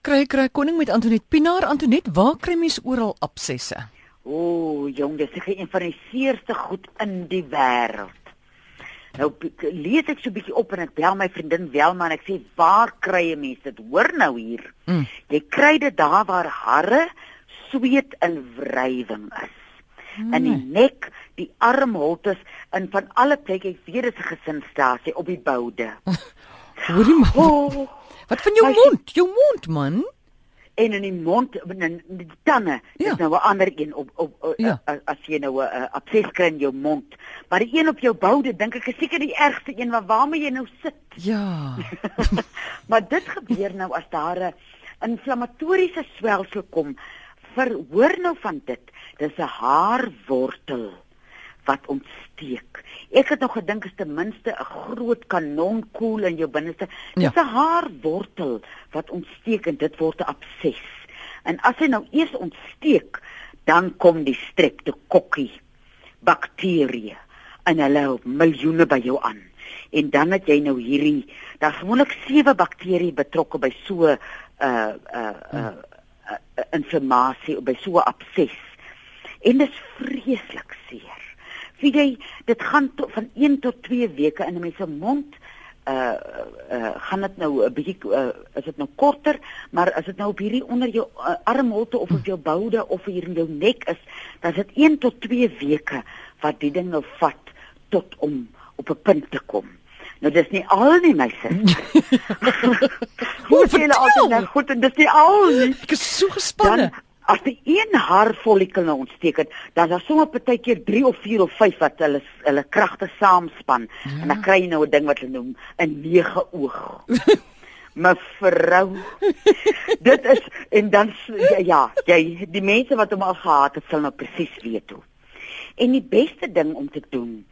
Kry kry koning met Antoinette Pinaar Antoinette, waar kry mens oral absesse? O, jong, dis seker een van die seerste goed in die wêreld. Nou lees ek so 'n bietjie op en ek bel my vriendin Welma en ek sê, "Waar kry jy mense dit? Hoor nou hier. Mm. Jy kry dit daar waar harre, sweet en wrywing is. Mm. In die nek, die armholtes en van alle plekke, ek weet dit is 'n gesinsstasie op die boude. Hoorie maar. Oh, Wat van jou maar, mond? Jou mond man. En in die mond in die tande. Ja. Dis nou 'n ander een op op, op ja. as jy nou 'n abses kry in jou mond. Maar die een op jou boude dink ek is seker die ergste een waar waarmee jy nou sit. Ja. maar dit gebeur nou as daar 'n inflammatoriese swelsel kom. Verhoor nou van dit. Dis 'n haarwortel wat ontsteek. Ek het nog gedink is ten minste 'n groot kanonkoel in jou binneste. Dit is ja. 'n haarwortel wat ontsteek en dit word 'n abses. En as hy nou eers ontsteek, dan kom die streptokokkie bakterieë en hulle miljoene by jou aan. En dan het jy nou hierdie, daar's gewoonlik sewe bakterieë betrokke by so 'n uh uh uh, uh inflammasie by so 'n abses. En dit is vreeslik Wie jy dit gaan to, van 1 tot 2 weke in 'n mens se mond uh uh gaan dit nou 'n bietjie uh, is dit nou korter, maar as dit nou op hierdie onder jou uh, armholte of op jou boude of hier in jou nek is, dan is dit 1 tot 2 weke wat die ding nou vat tot om op 'n punt te kom. Nou dis nie al nie my sussie. Hoe sê jy altyd nou goed en dis nie al nie. Ek is so gespanne. Dan, as die een haar follikel nou ontsteek het, dan is daar sommer partykeer 3 of 4 of 5 wat hulle hulle kragte saamspan ja. en dan kry jy nou 'n ding wat hulle noem 'n nege oog. Mevrou. dit is en dan ja, ja, jy die mense wat hom al gehad het, sal nou presies weet hoe. En die beste ding om te doen,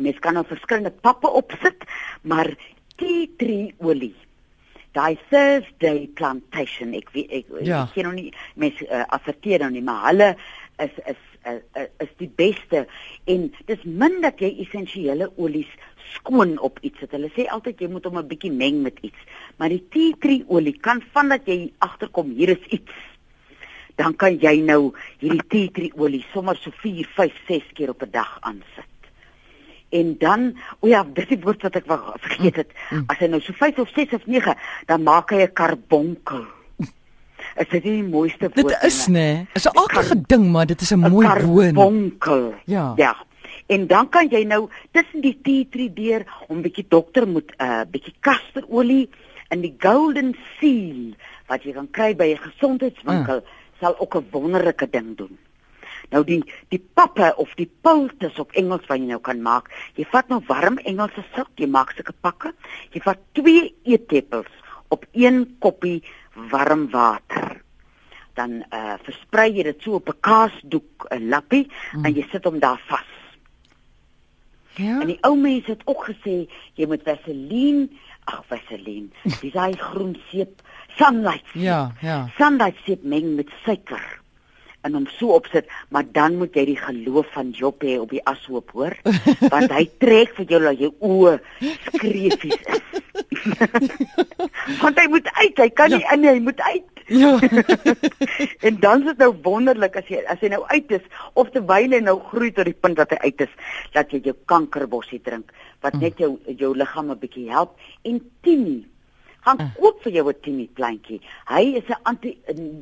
mens kan nou verskillende pappe opsit, maar tea tree olie daai Thursday plantation ek weet ek ja. ek ken nog nie mense uh, afverteer nou nie maar hulle is is uh, uh, is die beste. En dis min dat jy essensiële olies skoon op iets het hulle sê altyd jy moet hom 'n bietjie meng met iets maar die tea tree olie kan vandat jy agterkom hier is iets dan kan jy nou hierdie tea tree olie sommer so 4 5 6 keer op 'n dag aansit en dan o ja, dis die woord wat ek vergeet het. Mm. As hy nou so 5 of 6 of 9, dan maak hy 'n karbonkel. Is dit nie die mooiste woord nie? Dit is nê. Is 'n aardige ding, maar dit is 'n mooi woord. Karbonkel. Ja. Ja. En dan kan jy nou tussen die tea tree deur om bietjie dokter moet 'n uh, bietjie kasterolie en die golden seal wat jy kan kry by 'n gesondheidswinkel uh. sal ook 'n wonderlike ding doen. Nou die die pappe of die pultes op Engels wat jy nou kan maak. Jy vat nou warm Engelse sout, jy maak sulke pakke. Jy vat 2 eetlepels op 1 koppie warm water. Dan eh uh, versprei jy dit so op 'n kaasdoek, 'n lappie mm. en jy sit hom daar vas. Ja. En die ou mense het ook gesê jy moet vaseline, ag vaseline, dis hy groen seep, sunlight. Ja, ja. Sunlight seep meng met suiker en hom so opsit, maar dan moet jy die geloof van Job hê op die ashoop, hoor? Want hy trek vir jou dat jou oë skreefies is. Want hy moet uit, hy kan ja. nie in, hy moet uit. Ja. en dan is dit nou wonderlik as jy as hy nou uit is of terwyl hy nou groei tot die punt dat hy uit is, dat jy jou kankerbossie drink wat net jou jou liggaam 'n bietjie help en tien gaan uh. koop vir jou 'n timie plantjie. Hy is 'n anti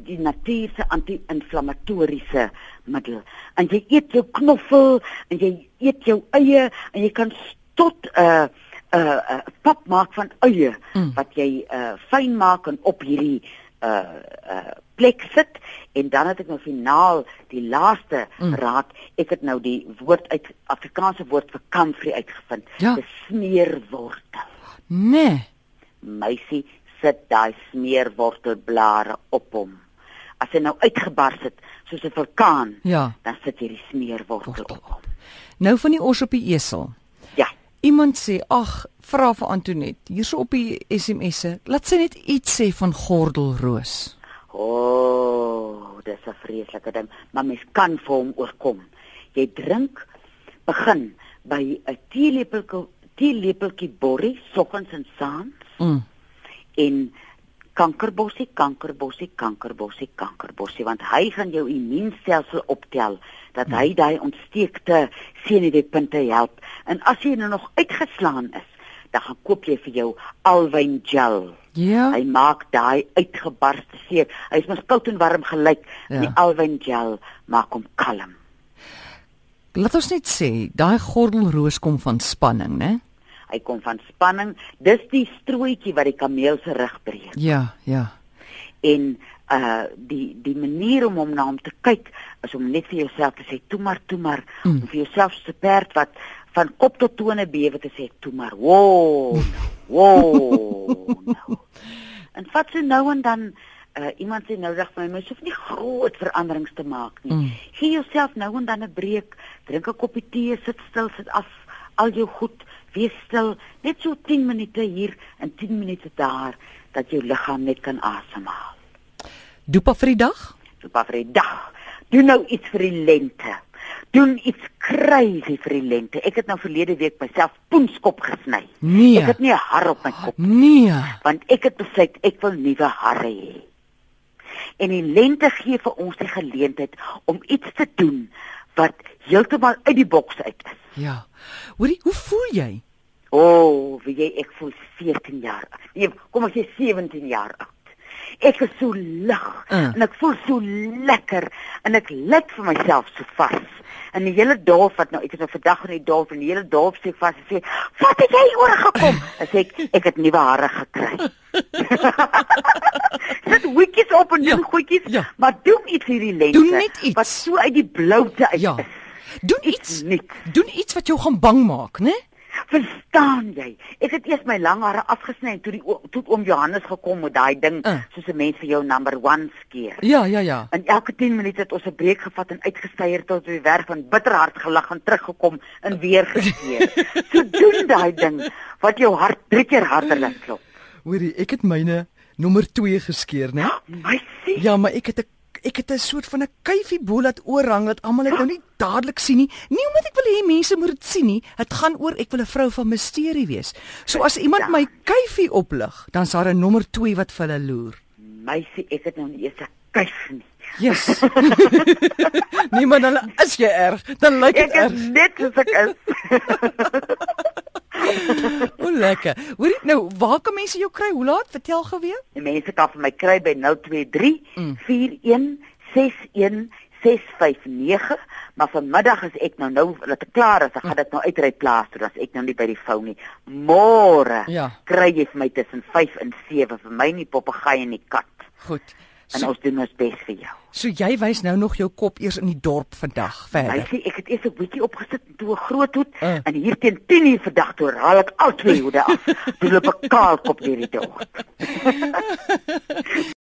die natuur se anti-inflammatoriese middel. En jy eet jou knoffel en jy eet jou eie en jy kan tot 'n uh, 'n uh, uh, pap maak van eie mm. wat jy uh, fyn maak en op hierdie uh uh plek sit en dan het ek nou finaal die laaste mm. raad ek het nou die woord uit Afrikaanse woord vir comfrey uitgevind ja. die smeerwortel nee meisie sit daai smeerwortelblare op hom. As hy nou uitgebars het soos 'n vulkaan, ja. dan sit jy die smeerwortel op hom. Nou van die os op die esel. Ja. Iemand sê, "Ag, vra vir Antonet, hierso op die SMS'e, laat sy net iets sê van gordelroos." O, oh, dis 'n vreeslike ding, maar mens kan vir hom oorkom. Jy drink begin by 'n teelepeltjie teelepeltjie borrie soggens en saans Mm. En kankerbossie, kankerbossie, kankerbossie, kankerbossie want hy gaan jou immuunstelsel optel dat hy daai ontsteekte senuweepunte help. En as jy nou nog uitgeslaan is, dan gaan koop jy vir jou alwyn gel. Ja. Hy maak daai uitgebarste seer. Hy's mos koud en warm gelyk. Ja. Ja. Die alwyn gel maak hom kalm. Laat ons net sê, daai gordelroos kom van spanning, né? Hy kom van spanning. Dis die strooitjie wat die kameel se rug breek. Ja, ja. En uh die die manier om hom na hom te kyk is om net vir jouself te sê toe maar toe maar Mm. om vir jouself se perd wat van kop tot tone bewe te sê toe maar wo wo nou. En vat so nou en dan uh iemand sê nou dag vir my mens hoef nie groot veranderings te maak nie. Mm. Gee jouself nou en dan 'n breek, drink 'n koppie tee, sit stil, sit af al jou goed, wees stil, net so 10 minute hier en 10 minute daar dat jou liggaam net kan asemhaal. Dopa vir die dag? Sopa vir die dag. Doen nou iets vir die lente. Doen iets crazy vir die lente. Ek het nou verlede week myself poenskop gesny. Nee. Ek het nie 'n haar op my kop Nee. want ek het besluit ek wil nuwe hare hê. En die lente gee vir ons die geleentheid om iets te doen wat heeltemal uit die boks uit is. Ja. Hoorie, hoe voel jy? O, oh, wie jy ek voel 14 jaar. Nee, kom ek sê 17 jaar oud. Ek is so lig Uh. en ek voel so lekker en ek lyk vir myself so vas. En die hele dorp wat nou ek is nou vandag in die dorp en die hele dorp sê vas en sê, "Wat het jy oor gekom?" Dan sê ek, "Ek het nuwe hare gekry." Sit hoetjies op en Ja, doen goedjies, ja. maar doen iets hierdie lente Doen net iets. wat so uit die bloute uit Ja. is. Doen Iets iets. Doen iets wat jou gaan bang maak, né? Verstaan jy? Ek het eers my lang hare afgesny toe die toe oom Johannes gekom met daai ding Uh. soos 'n mens vir jou number 1 skeer. Ja, ja, ja. En elke 10 minute het ons 'n breek gevat en uitgestyer tot by die werk van bitterhard gelag en teruggekom en weer geskeer. so doen daai ding wat jou hart drie keer harder laat klop. Hoorie, ek het myne nommer 2 geskeer, né? My sê, Ja, maar ek het 'n ek het 'n soort van 'n kuifie bo laat oorhang dat almal dit nou nie dadelik sien nie. Nie omdat ek wil hê mense moet dit sien nie. Dit gaan oor ek wil 'n vrou van misterie wees. So as iemand my kuifie oplig, dan is daar 'n nommer 2 wat vir hulle loer. sê ek het nou nie eens 'n kuif nie. Yes. nee, maar dan is jy erg. Dan lyk dit Ek is erg. net soos ek is. O, lekker. Hoorie, nou, waar kan mense jou kry? Hoe laat? Vertel gou weer. Die mense kan vir my kry by 023 Mm. 41 61 659, maar vanmiddag is ek nou nou dat ek klaar is, dan gaan dit nou uitry plaas toe, dan is ek nou nie by die foon nie. Môre Ja. kry jy vir my tussen 5 en 7 vir my nie papegaai en die kat. Goed. En So, ons doen ons bes vir jou. so jy wys nou nog jou kop eers in die dorp vandag Hy verder. sê ek het eers 'n bietjie opgesit toe 'n groot hoed Uh. en hier teen 10:00 vandag toe haal ek al twee hoede af. Toe loop ek kaal kop deur die dorp.